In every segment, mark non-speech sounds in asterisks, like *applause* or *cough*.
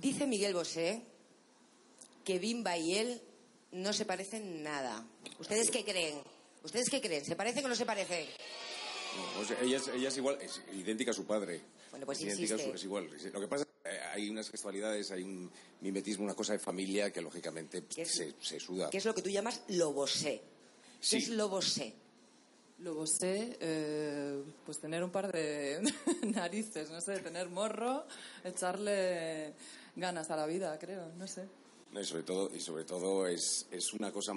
Dice Miguel Bosé que Bimba y él no se parecen nada. ¿Ustedes qué creen? ¿Ustedes qué creen? ¿Se parecen o no se parecen? No, o sea, ella, es, ella es igual, es idéntica a su padre. Bueno, pues es idéntica a su- insiste. es igual. Lo que pasa hay unas gestualidades, hay un mimetismo, una cosa de familia que lógicamente ¿Qué es- se, se suda. Que es lo que tú llamas lobosé. ¿Qué Sí. es lobosé? Luego sé, eh, pues tener un par de *laughs* narices, no sé, tener morro, echarle ganas a la vida, creo, no sé. No, y sobre todo, y sobre todo es, es una cosa,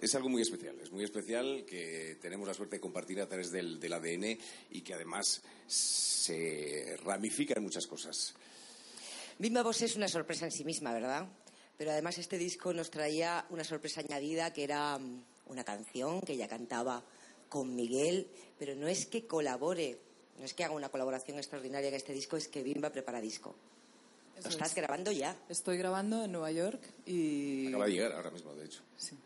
es algo muy especial, es muy especial que tenemos la suerte de compartir a través del, del ADN y que además se ramifica en muchas cosas. Bimba Bosé es una sorpresa en sí misma, ¿verdad? Pero además este disco nos traía una sorpresa añadida que era mm, una canción que ella cantaba con Miguel, pero no es que colabore, no es que haga una colaboración extraordinaria en este disco, es que Bimba prepara disco. Eso Lo estás es. grabando ya. Estoy grabando en Nueva York y... Acaba de llegar ahora mismo, de hecho. Sí.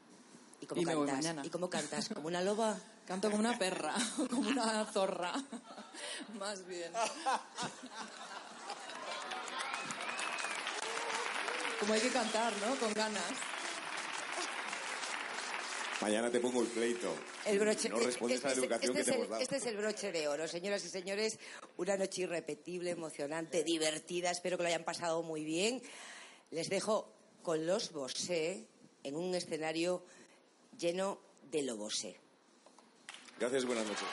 ¿Y cómo Y me voy cantas? mañana. ¿Y cómo cantas? ¿Como una loba? *laughs* Canto como una perra, *laughs* como una zorra, *laughs* más bien. Como hay que cantar, ¿no? Con ganas. Mañana te pongo el pleito. El broche. No respondes a la este- educación este que es te el- hemos dado. Este es el broche de oro, señoras y señores. Una noche irrepetible, emocionante, divertida. Espero que lo hayan pasado muy bien. Les dejo con los Bosé en un escenario lleno de lo Bosé. Gracias, buenas noches.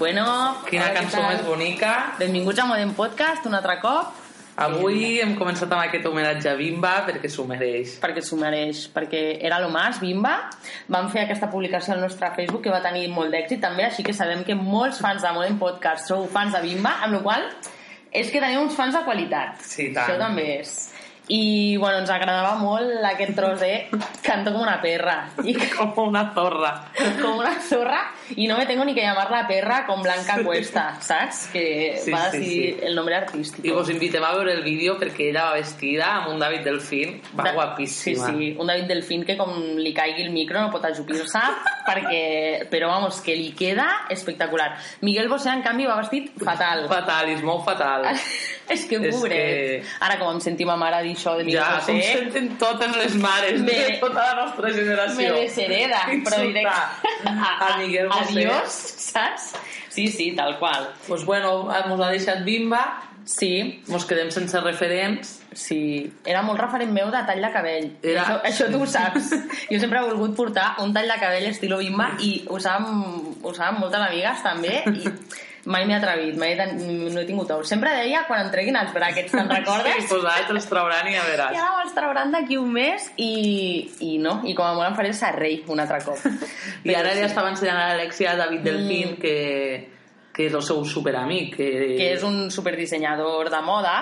Bueno, Quina hola, cançó més bonica. Benvinguts a Modem Podcast un altre cop. Avui hem començat amb aquest homenatge a Bimba perquè s'ho mereix. perquè s'ho mereix, perquè era lo más, Bimba. Vam fer aquesta publicació al nostre Facebook que va tenir molt d'èxit també, així que sabem que molts fans de Modern Podcast sou fans de Bimba, amb la qual és que teniu uns fans de qualitat. Sí, tant. Això també és. I, bueno, ens agradava molt aquest tros de canto com una perra. I *laughs* Com una zorra. com una zorra y no me tengo ni que llamar la perra con Blanca Cuesta, ¿sabes? Que Sí, va sí, decidir sí. el nombre artístico. I vos invitem a veure el vídeo perquè ella va vestida amb un David Delfín. Va Da- guapíssima. Sí, sí, un David Delfín que com li caigui el micro no pot ajupir-se *laughs* perquè, però vamos, que li queda espectacular. Miguel Bosé, en canvi, va vestit fatal. Fatal, és molt fatal. *laughs* és que És pobret. que- Ara, com em sentim a mare dir això de Miguel Ja, com senten totes les mares Me- de tota la nostra generació. me deshereda, però directe. *laughs* a Miguel Bosé. Adiós, saps? Sí, sí, tal qual. Pues bueno, mos ha deixat Bimba, Sí, mos quedem sense referents. Sí, era molt referent meu de tall de cabell. Era- Això, això tu ho saps. Jo sempre he volgut portar un tall de cabell estilo bimba i ho saben, ho saben moltes amigues també i mai m'he atrevit, mai he ten... no he tingut ou. Sempre deia quan em treguin els brackets, te'n recordes? *laughs* Sí, pues ara te'ls trauran i ja I veràs. ara me'ls trauran d'aquí un mes i, i no, i com a molt em faré el serrei un altre cop. *laughs* I ara ja estava ensenyant a l'Alexia David Delfín Mm. que, que és el seu superamic. Que, Que és un superdissenyador de moda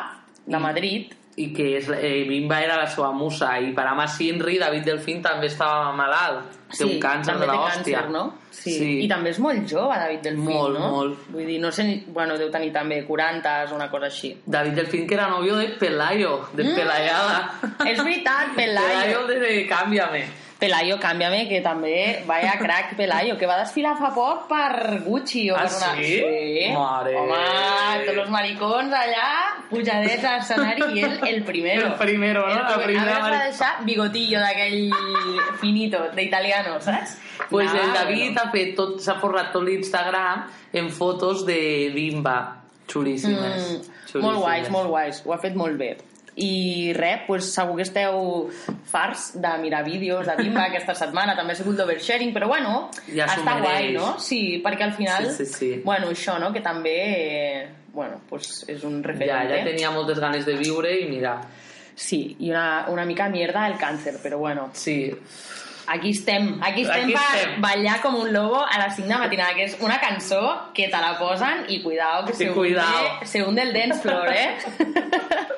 de Mm. Madrid i que és, eh, Bimba era la seva musa i per a Sinri David Delfín també estava malalt té un càncer de l'hòstia no? Sí. Sí. I també és molt jove, David Delfín, Molt, no? molt. Vull dir, no sé, bueno, deu tenir també 40 o una cosa així. David Delfín que era novio de Pelayo de Mm. Pelayada És veritat, *laughs* Pelayo Pelayo. de Cámbiame Pelayo, canvia'me, que també, vaya crack Pelayo, que va desfilar fa poc per Gucci o Ah, per una... sí? Mare. Home, tots els maricons allà, pujadets a l'escenari i ell el primero. El primero, no? El La primer- primera a va deixar bigotillo d'aquell finito, d'italiano, saps? pues el Anava, David bueno. ha fet tot, s'ha forrat tot l'Instagram en fotos de Bimba xulíssimes, Mm, xulíssimes. molt guais, molt guais, ho ha fet molt bé. I res, pues, segur que esteu farts de mirar vídeos de Bimba aquesta setmana, també ha sigut d'oversharing, però bueno, Ja està guai, no? Sí, perquè al final, Sí, sí, sí. bueno, això, no?, que també, eh, bueno, pues és un ja, referent. ja tenia moltes ganes de viure i mira, Sí, i una, una mica mierda el càncer, però bueno, sí, aquí estem, aquí estem Aquí per estem. ballar com un lobo a 5 de matinada, que és una cançó que te la posen i cuidao que se, cuidao. hunde, se hunde el dance floor, eh? *laughs*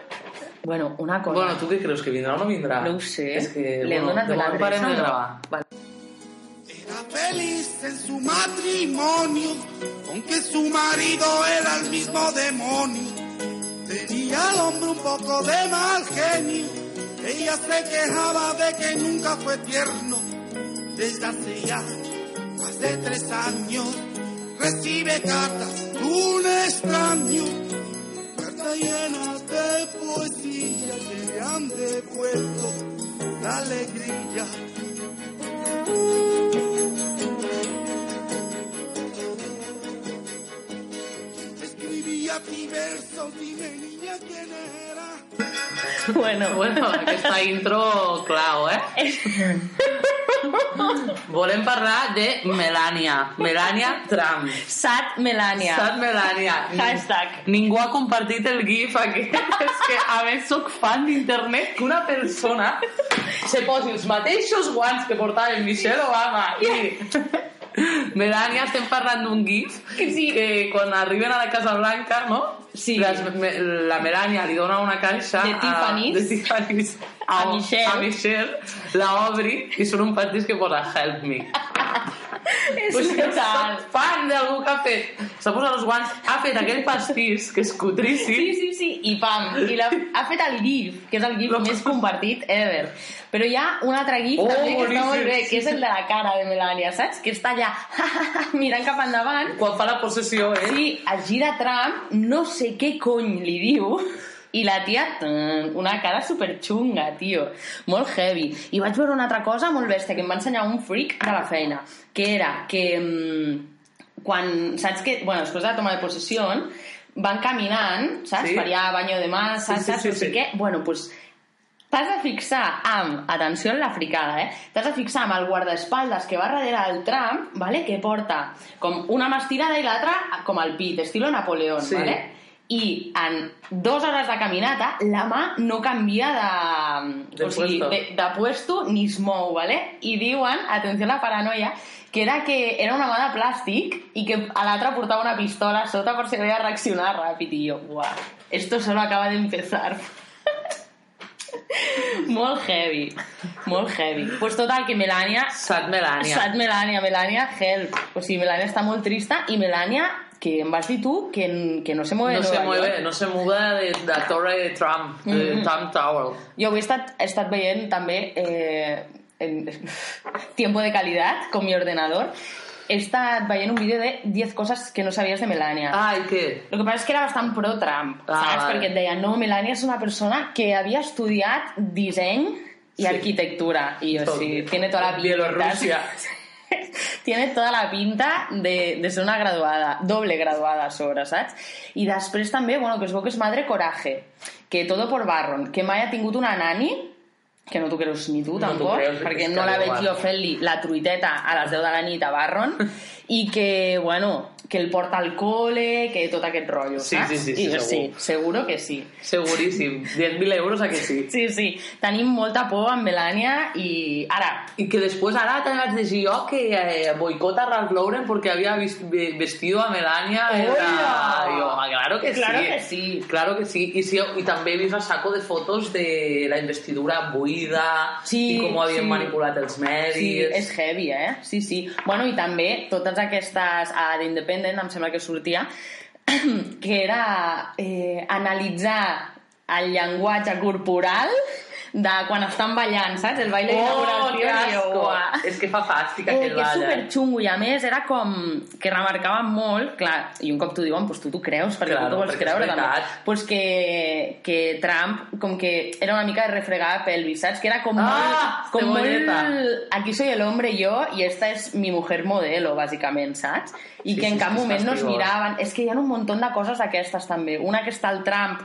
bueno, una cosa... Bueno, ¿tú qué crees? ¿Que vendrá o no vendrá? No sé. Es que, Le bueno, de de no? gravar. Vale. Era feliz en su matrimonio, aunque su marido era el mismo demonio. Tenía al hombre un poco de mal genio, ella se quejaba de que nunca fue tierno. Desde hace ya más de tres años recibe cartas de un extraño, cartas llenas de poesía que han devuelto la alegría. Escribía ti versos, dime niña quién era. Bueno, Bueno, aquesta intro clau, eh? *laughs* *laughs* Volem parlar de Melania. Melania Trump. Sat Melania. Sap Melania. Hashtag. Ningú ha compartit el gif aquest. *laughs* És que, a més, sóc fan d'internet que una persona se posi els mateixos guants que portava el Michelle Obama i... Melania, estem parlant d'un gif Que sí. que quan arriben a la Casa Blanca, no? Sí. Les, me, la Melania li dona una caixa De Tiffany's. a, de Tiffany's A Michelle. a Michelle, la obri i són un pastís que posa Help me. És total. soc fan d'algú que ha fet... S'ha posat els guants, ha fet aquell pastís, que és cutríssim, Sí, sí, sí, i pam. I la, ha fet el GIF, que és el GIF més compartit ever. Però hi ha un altre GIF Oh, també que està molt bé, que és el de la cara de Melania, saps? Que està allà *laughs* mirant cap endavant quan fa la possessió, eh? Sí, es gira Trump, no sé què cony li diu, i la tia, una cara superxunga, tio. Molt heavy. I vaig veure una altra cosa molt bèstia, que em va ensenyar un freak de la feina, que era que mm, quan, saps que, bueno, després de la toma de possessió, van caminant, saps? Sí. Per allà, banyo de mà, saps? sí, saps? sí, no sé sí. què. Bueno, pues, T'has de fixar amb, atenció en la fricada, eh? T'has de fixar amb el guardaespaldes que va darrere del Trump, ¿vale? que porta com una mà estirada i l'altra com el pit, estilo Napoleón, Sí. ¿vale? I en dues hores de caminata la mà no canvia de, De o sigui, puesto. de, de puesto ni es mou, ¿vale? I diuen, atenció a la paranoia, que era que era una mà de plàstic i que a l'altra portava una pistola a sota per si havia de reaccionar ràpid i jo, uah, esto solo acaba de empezar. *laughs* molt heavy, molt heavy. Pues total, que Melania... Sat Melania. Sat Melania, Melania, help. O sigui, Melania està molt trista i Melania, que em vas dir tu, que, que no se mueve No se mueve, York. no se mueve de, de la torre de Trump, de Mhm. Trump Tower. Jo avui he estat, he estat veient també eh, en, *laughs* Tiempo de calidad con mi ordenador. He estat veient un vídeo de 10 coses que no sabies de Melania. Ai, què? Lo que pasa es que era bastant pro-Trump, Ah, saps? vale. Perquè et deia, no, Melania és una persona que havia estudiat disseny i Sí. arquitectura. I jo, sí, tiene toda la pinta. Bielorrusia. *laughs* *laughs* tiene toda la pinta de, de ser una graduada, doble graduada a sobre, saps? I després també, bueno, que es veu que és madre coraje, que todo por Barron, que mai ha tingut una nani, que no t'ho creus ni tu, No tampoc, creus, perquè no la veig jo fent-li la truiteta a les 10 de la nit a Barron, *laughs* i que, bueno, que el porta al cole, que tot aquest rotllo, Sí, saps? sí, sí, sí, I jo, segur. sí, seguro que sí. Seguríssim. 10.000 euros a que sí. Sí, sí, tenim molta por amb Melania i ara, Y que después ahora te vaig llegir jo que eh, boicota a Ralph Lauren porque había vis- ve- vestido a Melania en la... Ah, claro que Claro sí. que sí. Claro que sí. Y, sí, y també he vist el saco de fotos de la investidura buida Sí, i com havien sí. manipulat els medis. Sí, és heavy, eh? Sí, sí. Bueno, i també totes aquestes a d'Independent, em sembla que sortia, *clears throat* que era eh, analitzar el llenguatge corporal de quan estan ballant, saps? El baile Oh, d'inauguració. que i jo, asco! uah. És que fa fàstic Eh, aquell que és ball. eh? superxungo i a més era com que remarcaven molt, clar, i un cop t'ho diuen, doncs tu t'ho creus, perquè Claro, tu t'ho vols perquè és creure també. Pues que, que Trump com que era una mica de refregar pelvis, saps? Que era com Ah, molt, com molt aquí soy el hombre yo y esta es mi mujer modelo, bàsicament, saps? I Sí, que en cap sí, és moment no es miraven. És que hi ha un munt de coses d'aquestes també. Una que està el Trump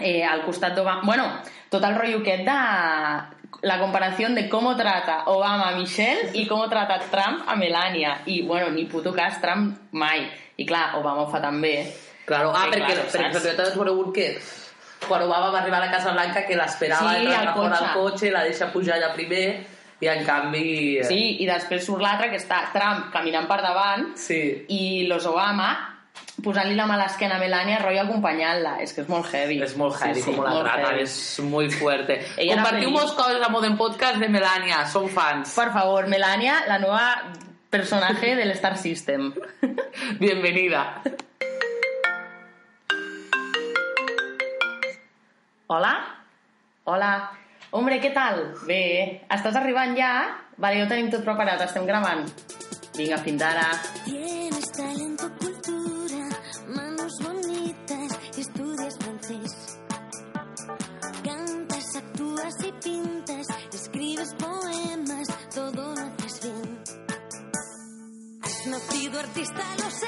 eh, al costat d'Obama... Bueno, tot el rotllo aquest de la comparació de com trata Obama a Michelle i com trata Trump a Melania. I, bueno, ni puto cas Trump mai. I clar, Obama ho fa també. Claro, ah, perquè, claro, per saps? exemple, t'has conegut que quan Obama va arribar a la Casa Blanca que l'esperava Sí, entrar fora al cotxe, la deixa pujar allà primer i en canvi... eh, Sí, i després surt l'altre que està Trump caminant per davant sí. i los Obama posant-li la mà a l'esquena a Melania, rotllo acompanyant-la. És que és molt heavy. És molt heavy, com la molt trata, heavy. és muy fuerte. Ella Compartiu molts coses a Modern Podcast de Melania, som fans. Por favor, Melania, la nueva personaje del Star System. Bienvenida. Hola? Hola. Hombre, què tal? Bé, estàs arribant ja? Vale, ja ho tenim tot preparat, estem gravant. Vinga, fins ara. Tienes escribes poemas, todo lo haces bien. Has nacido artista, lo sé,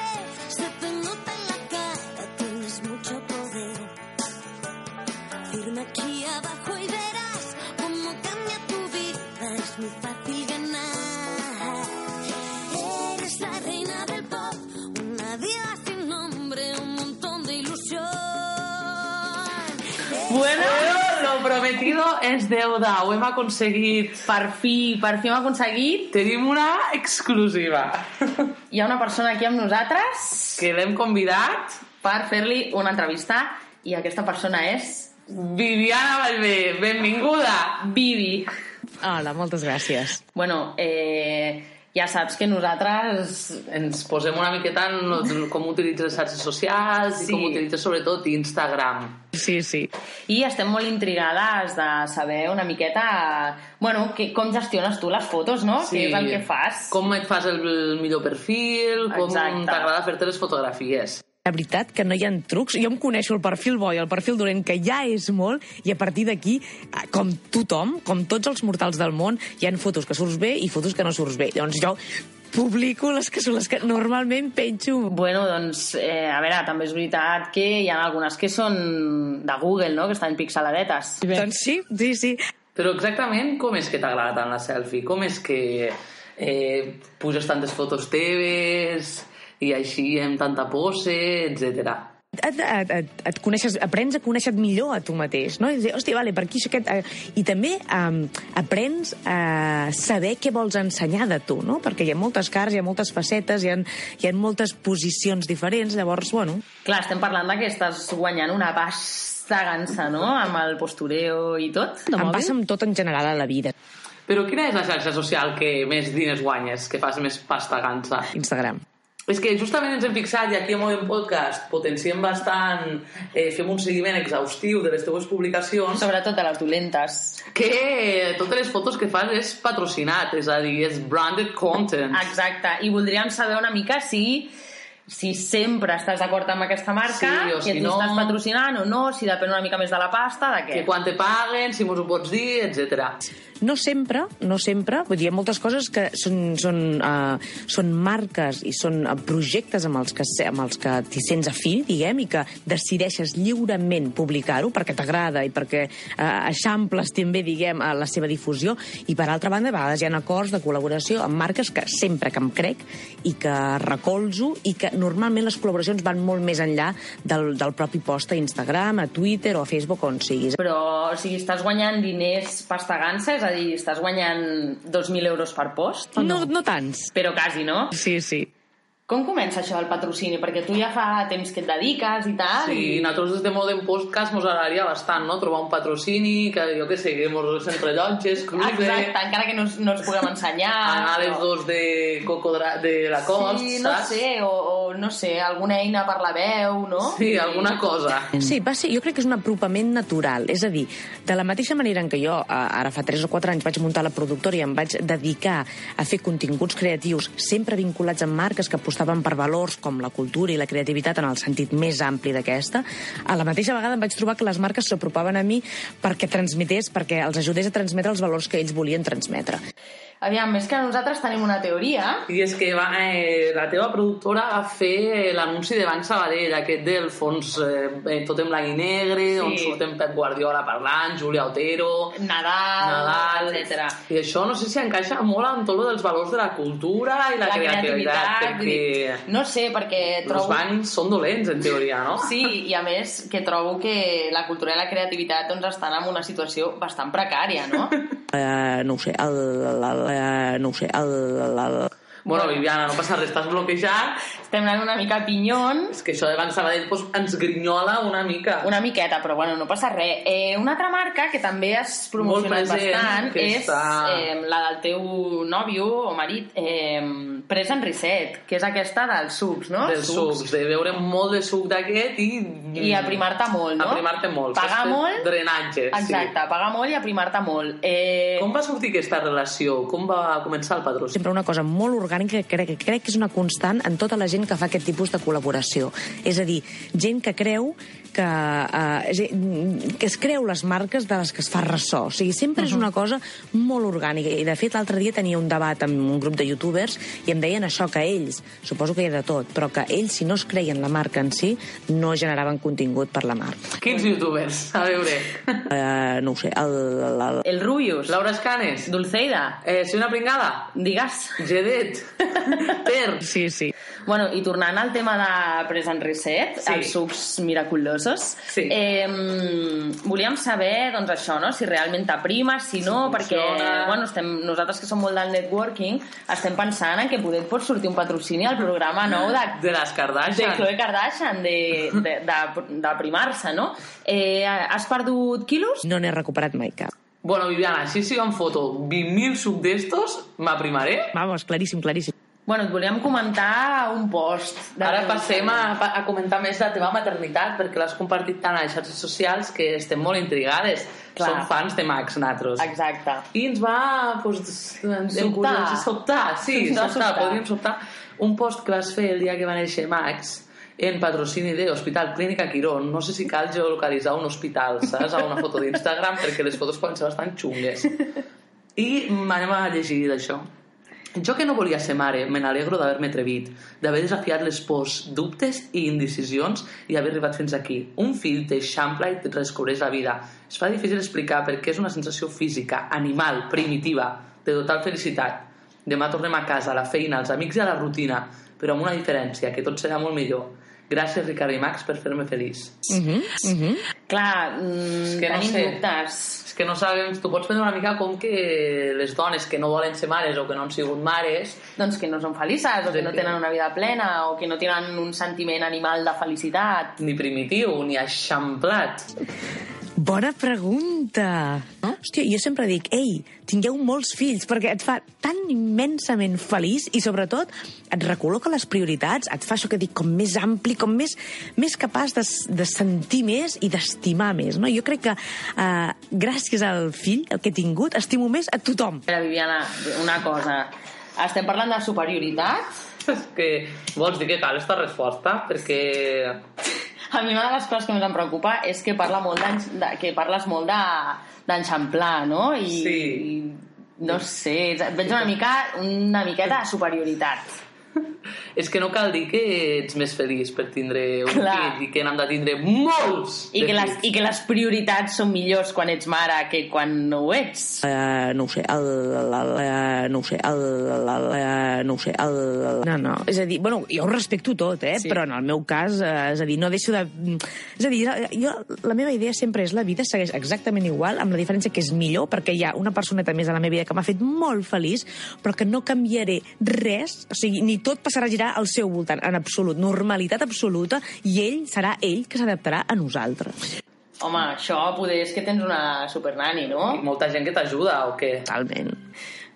prometido és deuda, ho hem aconseguit. per fi, per fi hem aconseguit. Tenim una exclusiva Hi ha una persona aquí amb nosaltres que l'hem convidat, per fer-li una entrevista i aquesta persona és Viviana Vallvé, benvinguda. Vivi. Hola, moltes gràcies. Bueno, eh, ja saps que nosaltres Ens posem una miqueta en com utilitzes les xarxes socials Sí. i com utilitzes sobretot Instagram. Sí, sí. I estem molt intrigades de saber una miqueta bueno, que, com gestiones tu les fotos, no? Sí. Què és el que fas? Com et fas el, el millor perfil, com t'agrada fer-te les fotografies. La veritat que no hi ha trucs. Jo em coneixo el perfil bo i el perfil dolent, que ja és molt, i a partir d'aquí, eh, com tothom, com tots els mortals del món, hi han fotos que surts bé i fotos que no surts bé. Llavors jo publico les que són les que normalment penjo. Bueno, doncs, eh, a veure, també és veritat que hi ha algunes que són de Google, no?, que estan pixeladetes. Doncs sí, sí, sí. Però exactament com és que t'agrada tant la selfie? Com és que eh, puges tantes fotos teves i així amb tanta pose, etc. Et, et, et, et coneixes, aprens a conèixer millor a tu mateix, no? I dir, hòstia, vale, per aquí això aquest... Eh, I també um, aprens a saber què vols ensenyar de tu, no? Perquè hi ha moltes cares, hi ha moltes facetes, hi ha, hi ha moltes posicions diferents, llavors, bueno... Clar, estem parlant de que estàs guanyant una pasta gansa, no?, amb el postureo i tot. Em passa amb tot en general a la vida. Però quina és la xarxa social que més diners guanyes, que fas més pasta gansa? Instagram. És que justament ens hem fixat, i aquí a Modern Podcast potenciem bastant, eh, fem un seguiment exhaustiu de les teves publicacions, Sobretot de les dolentes. que totes les fotos que fas és patrocinat, és a dir, és branded content. Exacte, i voldríem saber una mica si si sempre estàs d'acord amb aquesta marca, Sí, si tu no- estàs patrocinant o no, si depèn una mica més de la pasta, de què? Que quan te paguen, si mos ho pots dir, etc. No sempre, no sempre. Vull dir, hi ha moltes coses que són, són, uh, són marques i són uh, projectes amb els que, amb els que t'hi sents afí, diguem, i que decideixes lliurement publicar-ho perquè t'agrada i perquè uh, eixamples també, diguem, a la seva difusió. I, per altra banda, a vegades hi ha acords de col·laboració amb marques que sempre que em crec i que recolzo i que normalment les col·laboracions van molt més enllà del, del propi post a Instagram, a Twitter o a Facebook, on siguis. Però, o sigui, estàs guanyant diners pasta gansa, és a dir, estàs guanyant 2.000 euros per post? o No, no tants. Però quasi, no? Sí, sí. Com comença això del patrocini? Perquè tu ja fa temps que et dediques i tal. Sí, i... nosaltres des de Modern Podcast mos agradaria bastant, no? Trobar un patrocini, que jo què sé, que mos entrellotges, cruze, Exacte, encara que no, no ens puguem ensenyar. *laughs* anar les dos de cocodra... de la cost, Sí, no saps? sé, o, o no sé, alguna eina per la veu, no? Sí, alguna cosa. Sí, va ser, jo crec que és un apropament natural. És a dir, de la mateixa manera en què jo, ara fa 3 o 4 anys, vaig muntar la productora i em vaig dedicar a fer continguts creatius sempre vinculats amb marques que apostaven per valors com la cultura i la creativitat en el sentit més ampli d'aquesta, a la mateixa vegada em vaig trobar que les marques s'apropaven a mi perquè transmetés, perquè els ajudés a transmetre els valors que ells volien transmetre. Aviam, més que nosaltres tenim una teoria. I és que va, eh, la teva productora va fer l'anunci de Banc Sabadell, aquest del fons eh, tot en blanc i negre, Sí. on surten Pep Guardiola parlant, Julia Otero, Nadal, Nadal, etc. I això no sé si encaixa molt amb tot lo dels valors de la cultura i la, La creativitat, creativitat, perquè no sé, perquè els trobo... bancs són dolents, en teoria, no? Sí, i a més que trobo que la cultura i la creativitat doncs, estan en una situació bastant precària, no? *laughs* Uh, no ho sé, el, el, el, eh, no ho sé, el, el, el, Bueno, Viviana, no passa res, estàs bloquejat. Estem anant una mica a pinyons, És que això de Banc Sabadell doncs, ens grinyola una mica. una miqueta, però bueno, no passa res. Eh, una altra marca que també has promocionat present, bastant és està- eh, la del teu nòvio o marit, eh, Present Reset, que és aquesta dels sucs, no? dels sucs, de beure molt de suc d'aquest i... I aprimar-te molt, no? Aprimar-te molt. Pagar Fes molt. Drenatge, Exacte, pagar molt i aprimar-te molt. Eh, sí. Com va sortir aquesta relació? Com va començar el patrocini? sempre una cosa molt orgànica que crec, que crec que és una constant en tota la gent que fa aquest tipus de col·laboració. És a dir, gent que creu que, uh, a dir, que es creu les marques de les que es fa ressò. O sigui, sempre és una cosa molt orgànica. I, de fet, l'altre dia tenia un debat amb un grup de youtubers i em deien això, que ells, suposo que hi ha de tot, però que ells, si no es creien la marca en si, no generaven contingut per la marca. Quins youtubers? A veure. Uh, no ho sé, el, el, el, el Rubius, Laura Escanes. Dulceida, Eh, soy una pringada. digues. Gedet. *laughs* Per. Sí, sí. Bueno, i tornant al tema de Present Reset, Sí. els sucs miraculosos, Sí. eh, volíem saber, doncs això, no? si realment t'aprima, si no, Si perquè funciona. bueno, estem, nosaltres que som molt del networking, estem pensant en que poder pot sortir un patrocini al programa nou de, De les de Kardashian. Khloe Kardashian, de, de, de, d'aprimar-se, no? Eh, has perdut quilos? No n'he recuperat mai cap. Bueno, Viviana, si sigo en foto 20.000 suc d'estos, m'aprimaré. Vamos, claríssim, claríssim. Bueno, et volíem comentar un post. de- Ara passem a, a comentar més la teva maternitat, perquè l'has compartit tant a les xarxes socials que estem molt intrigades. Clar. Som fans de Max Natros. Exacte. I ens va pues, Sobtar. sobtar, sí, Ens sobtar, sobtar. podríem sobtar un post que vas fer el dia que va néixer Max en patrocini de Hospital Clínica Quirón. No sé si cal geolocalitzar un hospital, saps? A una foto d'Instagram, perquè les fotos poden ser bastant xungues. I anem a llegir d'això. Jo que no volia ser mare, me n'alegro d'haver-me atrevit, d'haver desafiat les pors, dubtes i indecisions i haver arribat fins aquí. Un fill t'eixampla i et redescobreix la vida. Es fa difícil explicar perquè és una sensació física, animal, primitiva, de total felicitat. Demà tornem a casa, a la feina, als amics i a la rutina, però amb una diferència, que tot serà molt millor. Gràcies, Ricard i Max, per fer-me feliç. Uh -huh, uh -huh. Clar, mm, que no tenim sé. dubtes. És que no sabem, tu pots prendre una mica com que les dones que no volen ser mares o que no han sigut mares Doncs que no són felices, o que no tenen una vida plena, o que no tenen un sentiment animal de felicitat. ni primitiu, ni eixamplat. Bona pregunta. No? Hòstia, jo sempre dic, ei, tingueu molts fills, perquè et fa tan immensament feliç i, sobretot, et recol·loca les prioritats, et fa això que dic, com més ampli, com més, més capaç de, de sentir més i d'estimar més. No? Jo crec que, eh, gràcies al fill, el que he tingut, estimo més a tothom. Viviana, una cosa. Estem parlant de superioritat? *laughs* És que vols dir que cal esta resposta? Perquè A mi una de les coses que més em preocupa és que, parla molt de, que parles molt de- d'enxamplar, no? I, Sí. I, no sé, veig una mica una miqueta de superioritat. *laughs* és que no cal dir que ets més feliç per tindre un Clar. fill i que n'hem de tindre molts I que, les, fills. I que les prioritats són millors quan ets mare que quan no ho ets. Uh, no ho sé, el, el, el, no ho sé, el, el, el, no ho sé, el, el, no, no, és a dir, bueno, jo ho respecto tot, eh, Sí. sí. però en el meu cas, eh, és a dir, no deixo de... És a dir, jo, la meva idea sempre és la vida segueix exactament igual, amb la diferència que és millor, perquè hi ha una personeta més a la meva vida que m'ha fet molt feliç, però que no canviaré res, o sigui, ni tot passarà a girar al seu voltant, en absolut, normalitat absoluta, i ell serà ell que s'adaptarà a nosaltres. Home, això poder és que tens una supernani, no? I molta gent que t'ajuda o què? Totalment.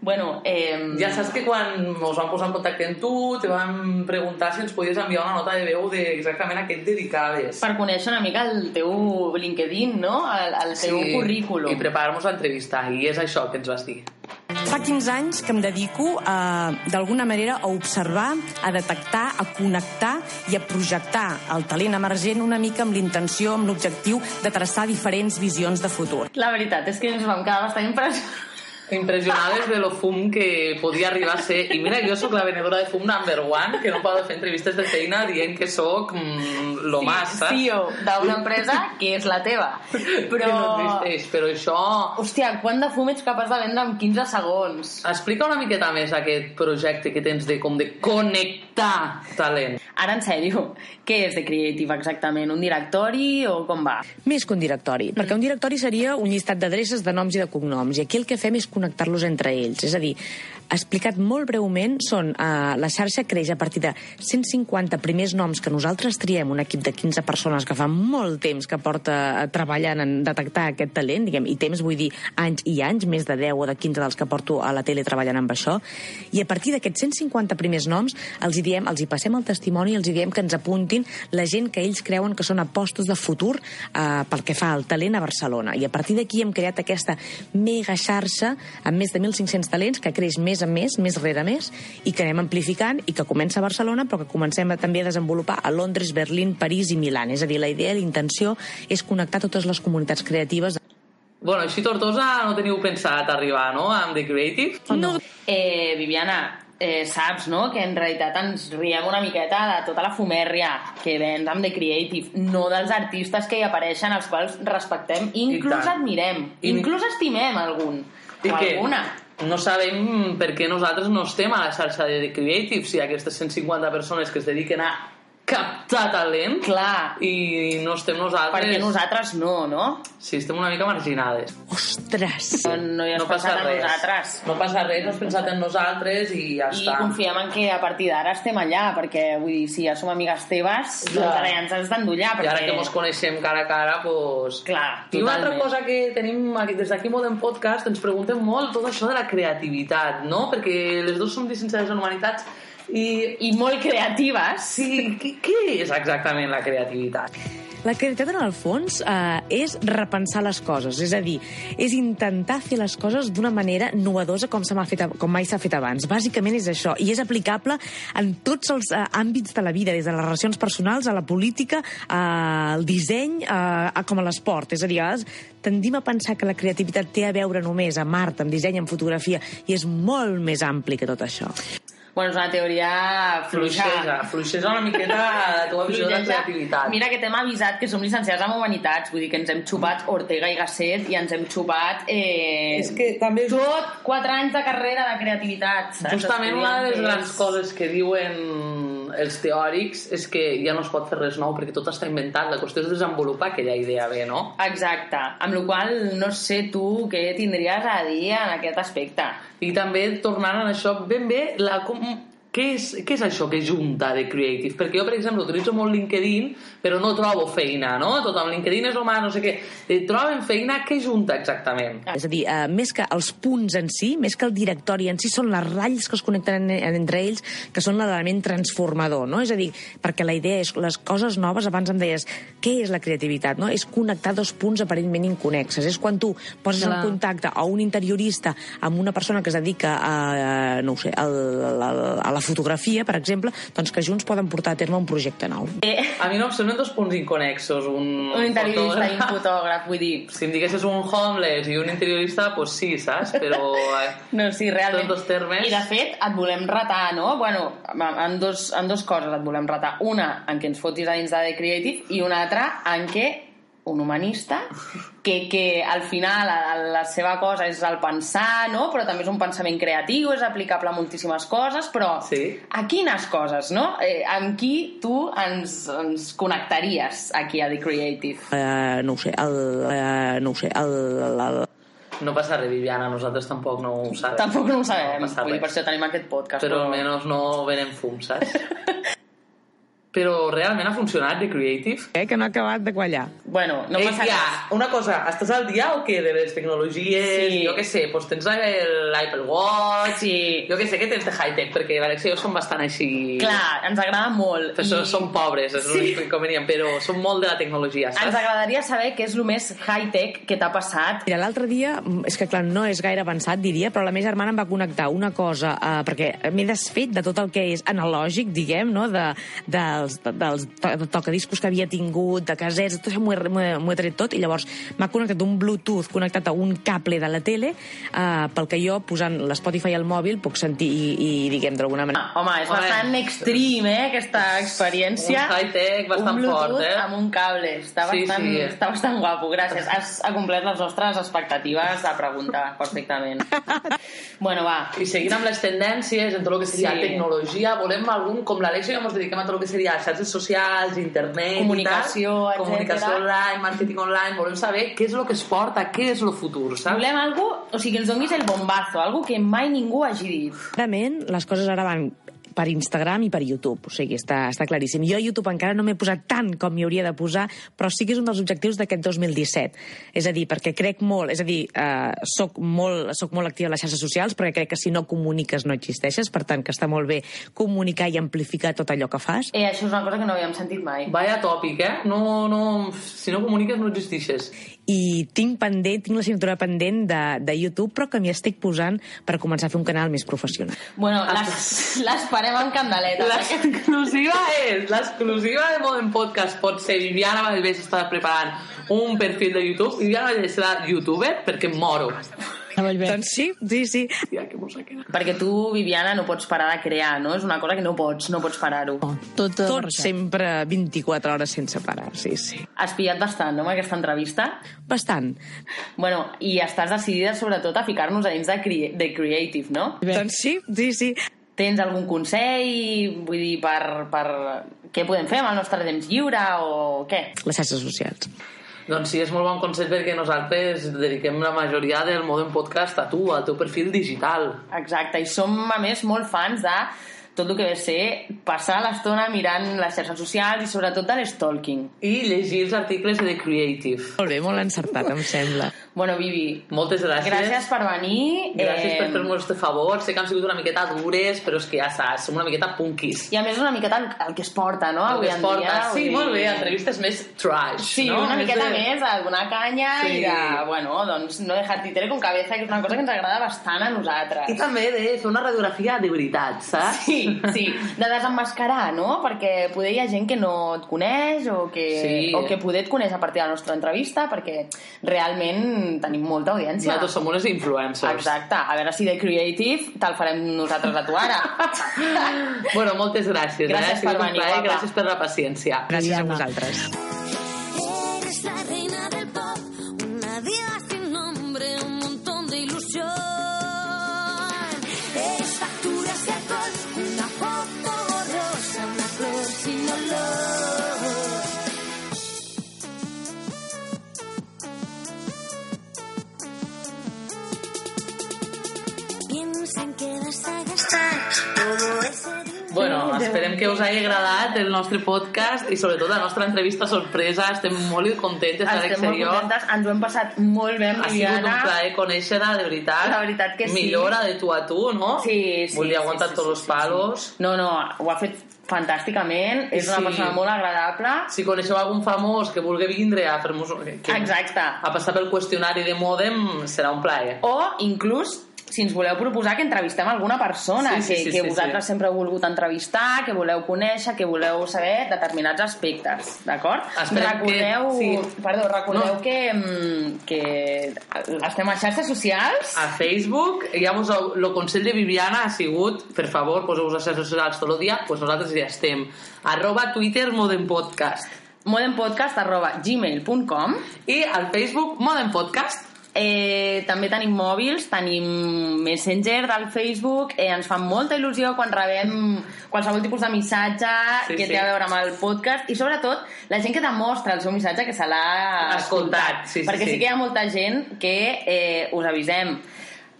Bueno, eh, Ja saps que quan ens vam posar en contacte amb tu te vam preguntar si ens podies enviar una nota de veu de exactament a què et dedicaves. per conèixer una mica el teu LinkedIn, no? El, el teu currículum. I preparar-nos l'entrevista. I és això que ens vas dir. Fa 15 anys que em dedico a, d'alguna manera a observar, a detectar, a connectar i a projectar el talent emergent una mica amb l'intenció, amb l'objectiu de traçar diferents visions de futur. La veritat és que ens vam quedar bastant impressionats. Impressionades de lo fum que podia arribar a ser. I mira, jo sóc la venedora de fum number one, que no podo fer entrevistes de feina dient que sóc mm, lo más, saps? CEO d'una empresa que és la teva. *laughs* Que Però... no existeix, però això... Hòstia, quant de fum ets capaç de vendre en 15 segons? Explica una miqueta més aquest projecte que tens de com de connectar talent. Ara, en sèrio, què és de Creative exactament? Un directori o com va? Més que un directori, perquè un directori seria un llistat d'adreces, de noms i de cognoms, i aquí el que fem és connectar-los entre ells. És a dir, explicat molt breument, són, eh, la xarxa creix a partir de 150 primers noms que nosaltres triem, un equip de 15 persones que fa molt temps que porta eh, treballant en detectar aquest talent, diguem, i temps vull dir anys i anys, més de 10 o de 15 dels que porto a la tele treballant amb això, i a partir d'aquests 150 primers noms els hi diem, els hi passem el testimoni els hi diem que ens apuntin la gent que ells creuen que són apostes de futur eh, pel que fa al talent a Barcelona. I a partir d'aquí hem creat aquesta mega xarxa amb més de 1.500 talents que creix més a més, més rere més, i que anem amplificant i que comença a Barcelona però que comencem a, també a desenvolupar a Londres, Berlín, París i Milà. És a dir, la idea, la intenció és connectar totes les comunitats creatives Bueno, així Tortosa no teniu pensat arribar, no?, amb The Creative? No. Eh, Viviana, eh, saps, no?, que en realitat ens riem una miqueta de tota la fumèrria que vens amb The Creative, no dels artistes que hi apareixen, els quals respectem, inclús admirem, I- inclús estimem algun, I o que alguna. no sabem per què nosaltres no estem a la xarxa de The Creative, si aquestes 150 persones que es dediquen a captar talent Clar, i no estem nosaltres... perquè nosaltres no, no? Sí, estem una mica marginades. Ostres! No, no hi has no passa pensat en res. nosaltres. No passa res, has pensat en nosaltres i ja I està. confiem en que a partir d'ara estem allà, perquè, vull dir, si ja som amigues teves, Clar. doncs ara ja ens has d'endollar, I perquè... ara que ens coneixem cara a cara, doncs... Clar, I una altra cosa que tenim aquí, des d'aquí Modern Podcast, ens preguntem molt tot això de la creativitat, no? Perquè les dues som llicenciades en Humanitats I, I molt creatives. sí, què, què és exactament la creativitat? La creativitat, en el fons, eh, és repensar les coses. És a dir, és intentar fer les coses d'una manera novedosa com, se fet, com mai s'ha fet abans. Bàsicament és això. I és aplicable en tots els eh, àmbits de la vida, des de les relacions personals a la política, al disseny, a, a com a l'esport. És a dir, a vegades tendim a pensar que la creativitat té a veure només amb art, amb disseny, amb fotografia, i és molt més ampli que tot això. Bueno, és una teoria fluixa. Fluixesa, fluixesa una miqueta la teva visió de *laughs* creativitat. Mira que t'hem avisat que som llicenciats en Humanitats, vull dir que ens hem xupat Ortega i Gasset i ens hem xupat eh, És que també... tot quatre anys de carrera de creativitat. saps? Justament una de les grans coses que diuen els teòrics és que ja no es pot fer res nou perquè tot està inventat. La qüestió és desenvolupar aquella idea bé, no? Exacte, amb la qual no sé tu què tindries a dir en aquest aspecte. I també tornant a això, ben bé, la, com, què, és, què és això que junta de creative? Perquè jo, per exemple, utilitzo molt LinkedIn, però no trobo feina, no? Tot amb LinkedIn és humà, no sé què. Eh, Troben feina, què junta exactament? És a dir, eh, més que els punts en si, més que el directori en si, són les ratlles que es connecten en, entre ells, que són l'element transformador, no? És a dir, perquè la idea és les coses noves, abans em deies, què és la creativitat, no? És connectar dos punts aparentment inconexes. És quan tu poses Clar. en contacte a un interiorista amb una persona que es dedica a, eh, no sé, a, a, a la fotografia, per exemple, doncs que junts poden portar a terme un projecte nou. Eh, A mi no em semblen dos punts inconexos. Un, un interiorista i un fotògraf. fotògraf, vull dir... Si em diguessis un homeless i un interiorista, doncs pues sí, saps? Però... eh, No, sí, realment. Són dos termes. I de fet, et volem retar, no? Bueno, en dos, en dos coses et volem retar. Una, en què ens fotis a dins de The Creative, i una altra, en què un humanista que, que al final la, la seva cosa és el pensar, no? però també és un pensament creatiu, és aplicable a moltíssimes coses, però Sí. a quines coses, no? Eh, amb qui tu ens, ens connectaries aquí a The Creative? Eh, no ho sé, el, eh, no ho sé, el, el, el, No passa res, Viviana, nosaltres tampoc no ho sabem. Tampoc no ho sabem, No vull dir, per això tenim aquest podcast. Però almenys no venen fum, saps? *laughs* Però realment ha funcionat The Creative? eh, que no ha acabat de quallar. Bueno, no Ei, passa tia, res. una cosa, estàs al dia o què de les tecnologies? Sí. Jo què sé, doncs tens el- l'Apple Watch, Sí. jo què sé què tens de high-tech, perquè l'Alexia i jo som bastant així... Clar, ens agrada molt. Però som, som pobres, és Sí. l'únic inconvenient, però som molt de la tecnologia, Ens saps? agradaria saber què és el més high-tech que t'ha passat. Mira, l'altre dia, és que clar, no és gaire avançat, diria, però la meva germana em va connectar una cosa, eh, perquè m'he desfet de tot el que és analògic, diguem, no? de, dels, de, dels to- de tocadiscos que havia tingut, de casets, tot això m'ho he, tret tot, i llavors m'ha connectat un Bluetooth connectat a un cable de la tele, eh, pel que jo, posant l'Spotify al mòbil, puc sentir i, i diguem, d'alguna manera... Ah, home, és Home. bastant extreme, eh, aquesta experiència. Un high-tech bastant un Bluetooth fort, eh? amb un cable. Està Sí, bastant, sí. està bastant guapo, gràcies. Has acomplert les nostres expectatives de preguntar perfectament. *laughs* bueno, va. I seguint amb les tendències en tot el que seria Sí. tecnologia, volem algun, com l'Alexia, ens dediquem a tot el que seria xarxes socials, internet Comunicació, i tal, comunicació online, màrqueting online, volem saber què és el que es porta, què és el futur, saps? Volem algo, o sigui, que ens donis el bombazo, algo que mai ningú hagi dit. Clarament, les coses ara van per Instagram i per YouTube, o sigui, està, està claríssim. Jo a YouTube encara no m'he posat tant com m'hi hauria de posar, però sí que és un dels objectius d'aquest 2017. És a dir, perquè crec molt, és a dir, eh, soc, molt, soc molt activa a les xarxes socials, perquè crec que si no comuniques no existeixes, per tant que està molt bé comunicar i amplificar tot allò que fas. Eh, això és una cosa que no havíem sentit mai. Vaya tòpic, eh? No, no, si no comuniques no existixes. I tinc pendent, tinc la cintura pendent de, de YouTube, però que m'hi estic posant per començar a fer un canal més professional. Bueno, les- l'esperem amb candeleta. L'exclusiva és, l'exclusiva de Modern Podcast pot ser Viviana Vallvés està preparant un perfil de YouTube, Viviana Vallvés serà youtuber perquè em moro. Doncs sí, sí, sí. Ja, que mos ha quedat. Perquè tu, Viviana, no pots parar de crear, no? És una cosa que no pots, no pots parar-ho. Tot, Tot sempre 24 hores sense parar, sí, sí. Has pillat bastant, no, amb aquesta entrevista? Bastant. Bueno, i estàs decidida, sobretot, a ficar-nos a dins de, crea de Creative, no? Doncs sí, sí, sí. Tens algun consell, vull dir, per, per... Què podem fer amb el nostre temps lliure o què? Les xarxes socials. Doncs sí, és molt bon consell perquè nosaltres dediquem la majoria del Modern Podcast a tu, al teu perfil digital. Exacte, i som, a més, molt fans de tot el que ve a ser passar l'estona mirant les xarxes socials i sobretot de l'stalking. I llegir els articles de The Creative. Molt bé, molt encertat, em sembla. Bueno, Vivi, Moltes gràcies. gràcies per venir. Gràcies Eh, per fer-nos este favor. Sé que han sigut una miqueta dures, però és que ja saps, som una miqueta punkis. I a més una miqueta el, el que es porta, no? El Avui que es porta. dia. Sí, vull molt bé, entrevistes més trash, Sí, no? una Més miqueta de- més, de donar canya Sí. i de, bueno, doncs no dejar títere con cabeza, que és una cosa que ens agrada bastant a nosaltres. I també de fer una radiografia de veritat, saps? Sí, sí, de desenmascarar, no? Perquè poder hi ha gent que no et coneix o que, Sí. o que poder et coneix a partir de la nostra entrevista perquè realment tenim molta audiència. Nosaltres som unes influencers. Exacte. A veure si de Creative te'l farem nosaltres a tu ara. *laughs* Bueno, moltes gràcies. Gràcies eh? Ha sigut per venir, plaer. Gràcies per la paciència. Gràcies a vosaltres. Bueno, esperem que us hagi agradat el nostre podcast i sobretot la nostra entrevista sorpresa. Estem molt contentes d'estar a Estem molt contentes, ens ho hem passat molt bé amb Ha sigut un plaer conèixer-la, de veritat. La veritat que sí. Millora de tu a tu, no? Sí, sí. Volia sí, aguantar sí, tots sí, els sí, palos. Sí. No, no, ho ha fet fantàsticament. És una Sí. persona molt agradable. Si coneixeu algun famós que vulgui vindre a fer-nos... que- Exacte. A passar pel qüestionari de Modem, serà un plaer. O, inclús, si ens voleu proposar que entrevistem alguna persona Sí, sí, que, sí, que sí, vosaltres sí. sempre heu volgut entrevistar, que voleu conèixer, que voleu saber determinats aspectes, d'acord? Esperem que- Recordeu, sí. perdó, recordeu No. que, mm, que estem a xarxes socials. A Facebook, ja vos, el consell de Viviana ha sigut, per favor, poseu-vos a xarxes socials tot el dia, doncs nosaltres ja estem. Arroba Twitter Modem Podcast. modempodcast arroba gmail.com I al Facebook Modem Podcast. Eh, també tenim mòbils, tenim Messenger del Facebook, eh, ens fa molta il·lusió quan rebem qualsevol tipus de missatge Sí, que sí. té a veure amb el podcast i sobretot la gent que demostra el seu missatge que se l'ha Escoltat, sí, sí, perquè sí. sí. que hi ha molta gent que eh, us avisem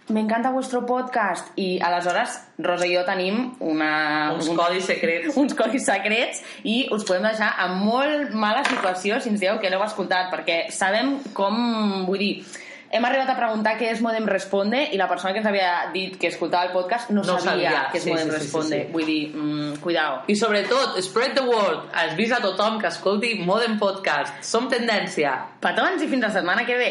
me encanta vuestro podcast i aleshores Rosa i jo tenim una, Uns codis secrets. *laughs* uns codis secrets i us podem deixar en molt mala situació si ens dieu que l'heu escoltat perquè sabem com, vull dir hem arribat a preguntar què és Modem Responde i la persona que ens havia dit que escoltava el podcast no, No sabia, sabia, què és sí, Modem sí, sí, Responde sí, sí. vull dir, mm, cuidao I sobretot, spread the word. Avisa a tothom que escolti Modem Podcast. Som tendència. petons i fins la setmana que ve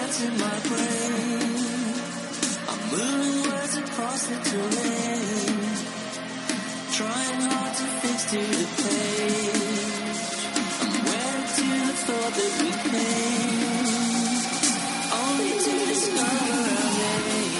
making in my brain. I'm moving words across the terrain, trying hard to fix to the page. I'm wedded to the thought that we came, only to discover our names